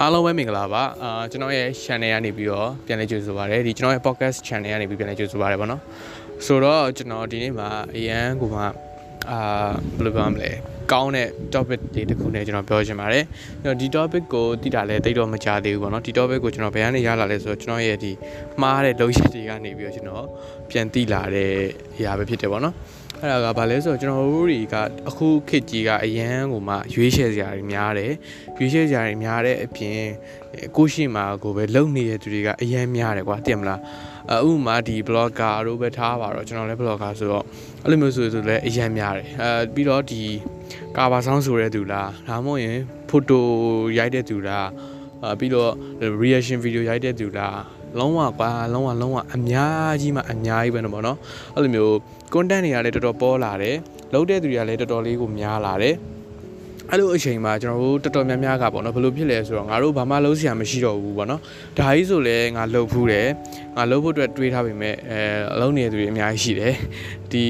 အားလုံးပဲမင်္ဂလာပါအာကျွန်တော်ရဲ့ channel ကနေပြီးတော့ပြန်လဲကြိုဆိုပါရစေဒီကျွန်တော်ရဲ့ podcast channel ကနေပြီးပြန်လဲကြိုဆိုပါရစေပေါ့နော်ဆိုတော့ကျွန်တော်ဒီနေ့မှာအရန်ကိုမှအာဘယ်လိုပြောမလဲကောင်းတဲ့ topic တွေတစ်ခုနဲ့ကျွန်တော်ပြောချင်ပါတယ်ဒီ topic ကိုသိတာလဲတိတ်တော့မကြသေးဘူးပေါ့နော်ဒီ topic ကိုကျွန်တော်ဘယ်ကနေရလာလဲဆိုတော့ကျွန်တော်ရဲ့ဒီမှားတဲ့လုံရည်တွေကနေပြီးတော့ကျွန်တော်ပြန်သိလာတဲ့အရာပဲဖြစ်တယ်ပေါ့နော် အဲ့ဒါကဘာလဲဆိုတော့ကျွန်တော်တို့တွေကအခုခေတ်ကြီးကအရန်ကိုမှရွေးချယ်စရာတွေများတယ်ရွေးချယ်စရာတွေများတဲ့အပြင်ကိုရှိမှာကိုပဲလုံနေတဲ့သူတွေကအရန်များတယ်ကွာသိရမလားအဥမာဒီ blogger တို့ပဲထားပါတော့ကျွန်တော်လည်း blogger ဆိုတော့အဲ့လိုမျိုးဆိုဆိုလည်းအရန်များတယ်အဲပြီးတော့ဒီကာဘာဆောင်းဆိုတဲ့သူလားဒါမှမဟုတ်ရင် photo ရိုက်တဲ့သူလားအာ ပြီးတော့ reaction video ရိုက်တဲ့သူလားလုံးဝကွာလုံးဝလုံးဝအများကြီးမှအများကြီးပဲနော်ဗောနော်အဲ့လိုမျိုး content တွေကလည်းတော်တော်ပေါ်လာတယ်လုံးတဲ့သူတွေကလည်းတော်တော်လေးကိုများလာတယ်အဲ့လိုအချိန်မှာကျွန်တော်တို့တော်တော်များများကပေါ့နော်ဘယ်လိုဖြစ်လဲဆိုတော့ငါတို့ဘာမှလုံးစရာမရှိတော့ဘူးပေါ့နော်ဒါကြီးဆိုလဲငါလှုပ်ဖူးတယ်ငါလှုပ်ဖို့အတွက်တွေးထားပေမဲ့အဲအလုံးနေတဲ့သူတွေအများကြီးရှိတယ်ဒီ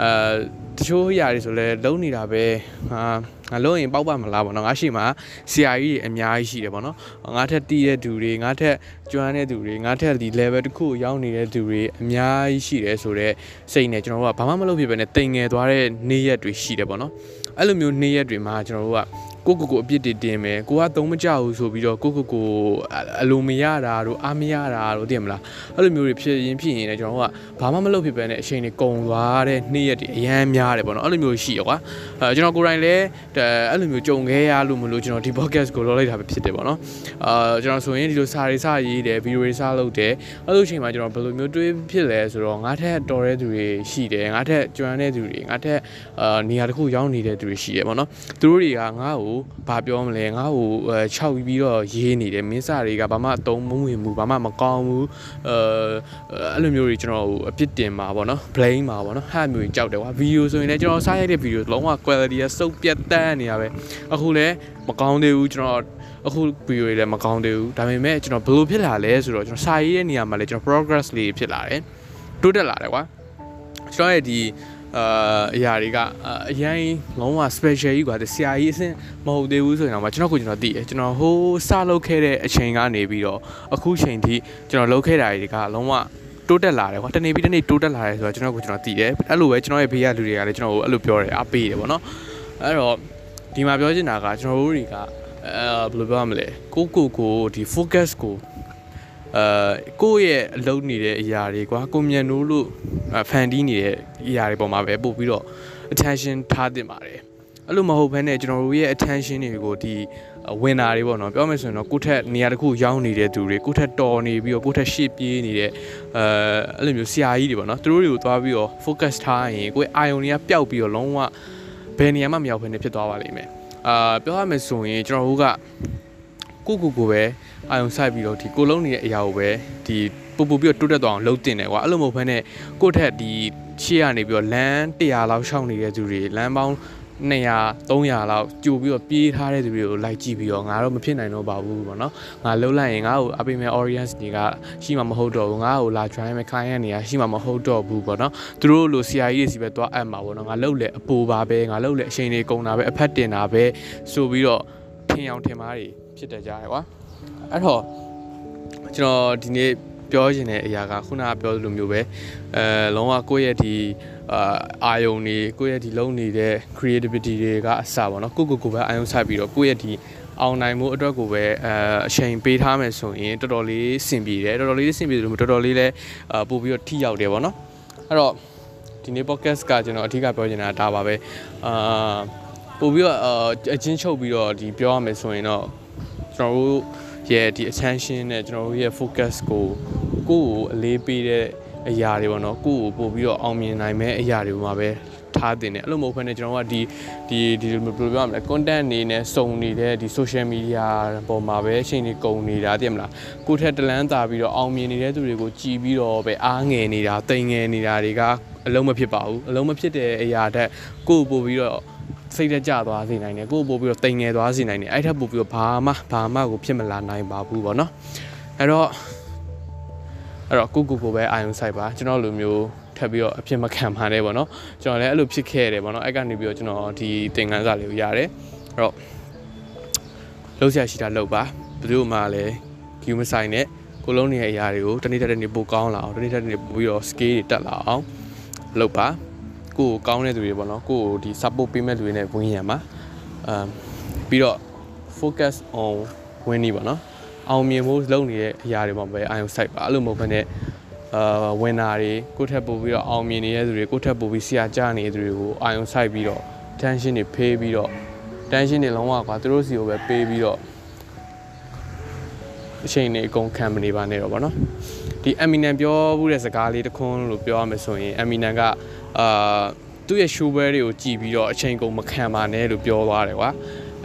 အဲတချို့ຢာတွေဆိုလဲလုံးနေတာပဲဟာ ငါလုံးရင်ပေါက်ပါမလားပေါ့နော်ငါရှိမှာဆရာကြီးတွေအများကြီးရှိတယ်ပေါ့နော်ငါထက်တီးတဲ့သူတွေငါထက်ကျွမ်းတဲ့သူတွေငါထက်ဒီ level တစ်ခုရောက်နေတဲ့သူတွေအများကြီးရှိတယ်ဆိုတော့စိတ်နဲ့ကျွန်တော်တို့ကဘာမှမလုပ်ဖြစ်ပဲနဲ့တိမ်ငယ်သွားတဲ့နေ့ရက်တွေရှိတယ်ပေါ့နော် အဲ့လိုမျိုးနေ့ရက်တွေမှာကျွန်တော်တို့ကကိုကိုကိုအပြစ်တွေတင်မယ်ကိုကသုံးမကြဘူးဆိုပြီးတော့ကိုကိုကိုအလိုမရတာတို့အားမရတာတို့သိရမလားအဲ့လိုမျိုးတွေဖြစ်ရင်ဖြစ်ရင်လည်းကျွန်တော်တို့ကဘာမှမလုပ်ဖြစ်ပဲနဲ့အချိန်တွေကုန်သွားတဲ့နေ့ရက်တွေအရန်များတယ်ပေါ့နော်အဲ့လိုမျိုးရှိရကွာအဲကျွန်တော်ကိုယ်တိုင်လည်းအဲ့လိုမျိုးကြုံခဲ့ရလို့မလို့ကျွန်တော်ဒီ podcast ကိုလုပ်လိုက်တာပဲဖြစ်တယ်ပေါ့နော်အာကျွန်တော်ဆိုရင်ဒီလိုစာရေးစာရေးတယ်ဗီဒီယိုတွေစာလုပ်တယ်အဲ့လိုအချိန်မှာကျွန်တော်ဘယ်လိုမျိုးတွေးဖြစ်လဲဆိုတော့ငါထက်တော်တဲ့သူတွေရှိတယ်ငါထက်ကျွမ်းတဲ့သူတွေငါထက်အာနေရာတစ်ခုရောက်နေတဲ့သူတွေရှိတယ်ပေါ့နော်သူတို့တွေကငါ့ကိုဘာပြောမလဲငါ့ကိုခြောက်ပြီးတော့ရေးနေတယ်မင်းစာတွေကဘာမှအသုံးမဝင်ဘူးဘာမှမကောင်းဘူးအဲအဲ့လိုမျိုးတွေကျွန်တော်အပြစ်တင်မှာပေါ့နော် blame မှာပေါ့နော်ဟာမျိုးကြီးကြောက်တယ်ကွာဗီဒီယိုဆိုရင်လည်းကျွန်တော်စားရိုက်တဲ့ဗီဒီယိုလုံးဝ quality ကစုပ်ပြတ်တန်းနေရပဲအခုလည်းမကောင်းသေးဘူးကျွန်တော်အခုဗီဒီယိုတွေလည်းမကောင်းသေးဘူးဒါပေမဲ့ကျွန်တော်ဘယ်လိုဖြစ်လာလဲဆိုတော့ကျွန်တော်စာရေးတဲ့နေရာမှာလည်းကျွန်တော် progress လေးဖြစ်လာတယ်တိုးတက်လာတယ်ကွာကျွန်တော်ရဲ့ဒီ အာအရာတွေကအရင်လုံးဝ special ကြီးกว่าဆရာကြီးအဆင့်မဟုတ်သေးဘူးဆိုရင်တော့ကျွန်တော်ကိုကျွန်တော်သိတယ်ကျွန်တော်ဟိုးစလုပ်ခဲ့တဲ့အချိန်ကနေပြီးတော့အခုချိန်ထိကျွန်တော်လုပ်ခဲ့တာတွေကလုံးဝတိုးတက်လာတယ်ကွာတနေ့ပြီးတနေ့တိုးတက်လာတယ်ဆိုတော့ကျွန်တော်ကိုကျွန်တော်သိတယ်အဲ့လိုပဲကျွန်တော်ရဲ့ဘေးကလူတွေကလည်းကျွန်တော်ကိုအဲ့လိုပြောတယ်အားပေးတယ်ပေါ့နော်အဲ့တော့ဒီမှာပြောချင်တာကကျွန်တော်တို့တွေကအဲဘယ်လိုပြောရမလဲကိုကိုကိုဒီ focus ကို အဲကိုယ့်ရဲ့အလုပ်နေတဲ့အရာတွေကွာကိုမြန်နိုးလို့ဖန်တီးနေတဲ့အရာတွေပေါ်မှာပဲပို့ပြီးတော့ attention ထားတင်ပါတယ်အဲ့လိုမဟုတ်ဘဲနဲ့ကျွန်တော်တို့ရဲ့ attention တွေကိုဒီဝင်တာတွေပေါ့နော်ပြောမယ်ဆိုရင်တော့ကိုယ့်ထက်နေရာတစ်ခုရောက်နေတဲ့သူတွေကိုယ့်ထက်တော်နေပြီးတော့ကိုယ့်ထက်ရှေ့ပြေးနေတဲ့အဲအဲ့လိုမျိုးဆရာကြီးတွေပေါ့နော်သူတို့တွေကိုသွားပြီးတော့ focus ထားရင်ကိုယ့်အာယုံတွေကပျောက်ပြီးတော့လုံးဝဘယ်နေရာမှမရောက်ဘဲနဲ့ဖြစ်သွားပါလိမ့်မယ်အာပြောရမယ်ဆိုရင်ကျွန်တော်တို့က ကိုကိုကိုပဲအာယုံဆိုင်ပြီးတော့ဒီကိုလုံးနေတဲ့အရာကိုပဲဒီပူပူပြီးတော့တိုးတက်သွားအောင်လုပ်တင်တယ်ကွာအဲ့လိုမဟုတ်ဘဲနဲ့ကိုယ့်ထက်ဒီရှေ့ကနေပြီးတော့လမ်း100လောက်ရှောင်နေတဲ့သူတွေလမ်းပေါင်း200 300လောက်ကြိုပြီးတော့ပြေးထားတဲ့သူတွေကိုလိုက်ကြည့်ပြီးတော့ငါတော့မဖြစ်နိုင်တော့ပါဘူးပေါ့နော်ငါလှုပ်လိုက်ရင်ငါ့ကိုအပိမဲ့ audience တွေကရှိမှမဟုတ်တော့ဘူးငါ့ကိုလာ join မဲ့ client တွေကရှိမှမဟုတ်တော့ဘူးပေါ့နော်သူတို့လို CI တွေစီပဲသွားအပ်မှာပေါ့နော်ငါလှုပ်လေအပူပါပဲငါလှုပ်လေအချိန်တွေကုန်တာပဲအဖက်တင်တာပဲဆိုပြီးတော့ထင်အောင်ထင်မှားတွေ ဖြစ်တတ်ကြတယ်ကွာအဲ့တော့ကျွန်တော်ဒီနေ့ပြောချင်တဲ့အရာကခုနကပြောလိုမျိုးပဲအဲလုံးဝကိုယ့်ရဲ့ဒီအာအာယုံတွေကိုယ့်ရဲ့ဒီလုံးနေတဲ့ creativity တွေကအစပါတော့ကိုကိုကိုပဲအာယုံဆက်ပြီးတော့ကိုယ့်ရဲ့ဒီအောင်နိုင်မှုအတွက်ကိုပဲအဲအချိန်ပေးထားမယ်ဆိုရင်တော်တော်လေးစင်ပြေတယ်တော်တော်လေးစင်ပြေတယ်လို့တော်တော်လေးလဲအာပို့ပြီးတော့ထိရောက်တယ်ပေါ့နော်အဲ့တော့ဒီနေ့ podcast ကကျွန်တော်အထူးကပြောချင်တာဒါပါပဲအာပို့ပြီးတော့အချင်းချုပ်ပြီးတော့ဒီပြောရမယ်ဆိုရင်တော့ ကျွန်တော်တို့ရဲ့ဒီ attention နဲ့ကျွန်တော်တို့ရဲ့ focus ကိုကိုယ့်ကိုအလေးပေးတဲ့အရာတွေပေါ့နော်ကိုယ့်ကိုပို့ပြီးတော့အောင်မြင်နိုင်မဲ့အရာတွေမှာပဲထားတင်တယ်အဲ့လိုမဟုတ်ဘဲနဲ့ကျွန်တော်ကဒီဒီဒီဘယ်လိုပြောရမလဲ content အနေနဲ့စုံနေတဲ့ဒီ social media ပေါ်မှာပဲအချိန်တွေကုန်နေတာသိရမလားကိုထက်တလန်းတာပြီးတော့အောင်မြင်နေတဲ့သူတွေကိုကြည်ပြီးတော့ပဲအားငယ်နေတာတိမ်ငယ်နေတာတွေကအလုံးမဖြစ်ပါဘူးအလုံးမဖြစ်တဲ့အရာတက်ကိုယ်ပို့ပြီးတော့ စိတ်တက်ကြသွားစေနိုင်တယ်ကိုယ်ပို့ပြီးတော့တိမ်ငယ်သွားစေနိုင်တယ်အဲ့ထက်ပို့ပြီးတော့ဘာမှဘာမှကိုဖြစ်မလာနိုင်ပါဘူးပေါ့နော်အဲ့တော့အဲ့တော့ကိုကိုကိုပဲအာယုံဆိုင်ပါကျွန်တော်လိုမျိုးထပ်ပြီးတော့အဖြစ်မခံပါနဲ့ပေါ့နော်ကျွန်တော်လည်းအဲ့လိုဖြစ်ခဲ့တယ်ပေါ့နော်အဲ့ကနေပြီးတော့ကျွန်တော်ဒီသင်ခန်းစာလေးကိုရတယ်အဲ့တော့လုံးဆရာရှိတာလုံးပါဘယ်သူမှလည်းဂူးမဆိုင်နဲ့ကိုလုံးနေရဲ့အရာတွေကိုတနေ့တစ်နေ့ပိုကောင်းလာအောင်တနေ့တစ်နေ့ပိုပြီးတော့ scale တွေတက်လာအောင်လုပ်ပါ ကိုကိုကောင်းတဲ့သူတွေပေါ့နော်ကိုကိုဒီ support ပေးမဲ့လူတွေနဲ့ဝင်ရမှာအမ်ပြီးတော့ focus on winning ပေါ့နော်အောင်မြင်ဖို့လုပ်နေတဲ့အရာတွေမှာပဲအာရုံစိုက်ပါအဲ့လိုမဟုတ်ဘဲနဲ့အာဝင်နာတွေကိုယ့်ထက်ပိုပြီးတော့အောင်မြင်နေတဲ့သူတွေကိုယ့်ထက်ပိုပြီးဆရာကြနေတဲ့သူတွေကိုအာရုံစိုက်ပြီးတော့ tension တွေဖေးပြီးတော့ tension တွေလုံးဝကွာသူတို့စီကိုပဲပေးပြီးတော့အချိန်တွေအကုန်ခံမနေပါနဲ့တော့ဗောနော်ဒီ Eminem ပြောမှုတဲ့စကားလေးတစ်ခွန်းလို့ပြောရမယ်ဆိုရင် Eminem က အာသူ့ရဲ့ show ပွဲတွေကိုကြည်ပြီးတော့အချိန်ကုန်မခံပါနဲ့လို့ပြောသွားတယ်ကွာ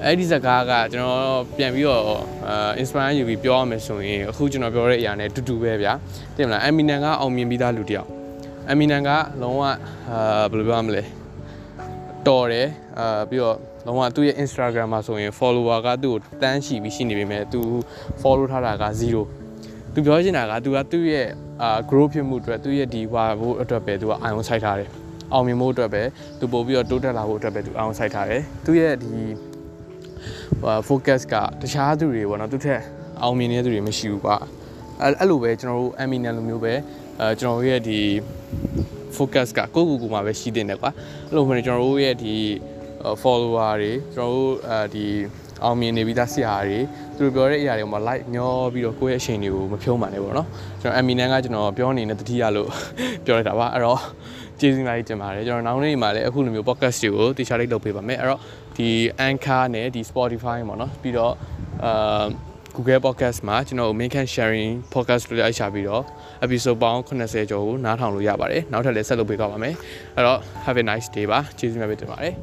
အဲ့ဒီစကားကကျွန်တော်ပြန်ပြီးတော့အာ inspire ယူပြီးပြောရမယ်ဆိုရင်အခုကျွန်တော်ပြောတဲ့အရာနဲ့တူတူပဲဗျာသိမလား Eminem ကအောင်မြင်ပြီးသားလူတစ်ယောက် Eminem ကလုံးဝအာဘယ်လိုပြောရမလဲတော်တယ်အာပြီးတော့လုံးဝသူ့ရဲ့ Instagram မှာဆိုရင် follower ကသူ့ကိုတန်းရှိပြီးရှိနေပေမဲ့သူ follow ထားတာက0သူပြောချင်တာကသူကသူ့ရဲ့ အာ grow ဖြစ်မှုအတွက်သူ့ရဲ့ဒီဟာဖို့အတွက်ပဲသူကအာရုံစိုက်ထားတယ်အောင်မြင်မှုအတွက်ပဲသူပို့ပြီးတော့တိုးတက်လာဖို့အတွက်ပဲသူအာရုံစိုက်ထားတယ်သူ့ရဲ့ဒီဟို focus ကတခြားသူတွေပေါ့နော်သူထက်အောင်မြင်နေတဲ့သူတွေမရှိဘူးကွာအဲ့အဲ့လိုပဲကျွန်တော်တို့ Eminem လိုမျိုးပဲအဲကျွန်တော်တို့ရဲ့ဒီ focus ကကိုယ့်ကိုယ်ကိုယ်မှာပဲရှိတင်တယ်ကွာအဲ့လိုမျိုးကျွန်တော်တို့ရဲ့ဒီ follower တွေကျွန်တော်တို့အဲဒီ အောင်မြင်နေပြီးသားဆရာတွေသူတို့ပြောတဲ့အရာတွေမှာ like မျောပြီးတော့ကိုယ့်ရဲ့အချိန်တွေကိုမဖြုံးပါနဲ့ပေါ့နော်ကျွန်တော် Eminem ကကျွန်တော်ပြောနေတဲ့တတိယလို့ပြောလိုက်တာပါအဲ့တော့ကျေးဇူးများကြီးတင်ပါတယ်ကျွန်တော်နောက်နေ့မှာလည်းအခုလိုမျိုး podcast တွေကိုတေချာလေးလုပ်ပေးပါမယ်အဲ့တော့ဒီ Anchor နဲ့ဒီ Spotify ပေါ့နော်ပြီးတော့အာ Google Podcast မှာကျွန်တော် main can sharing podcast လို့လိုက်ရှာပြီးတော့ episode ပေါင်း80ကျော်ကိုနားထောင်လို့ရပါတယ်နောက်ထပ်လည်းဆက်လုပ်ပေးသွားပါမယ်အဲ့တော့ have a nice day ပါကျေးဇူးများပဲတင်ပါတယ်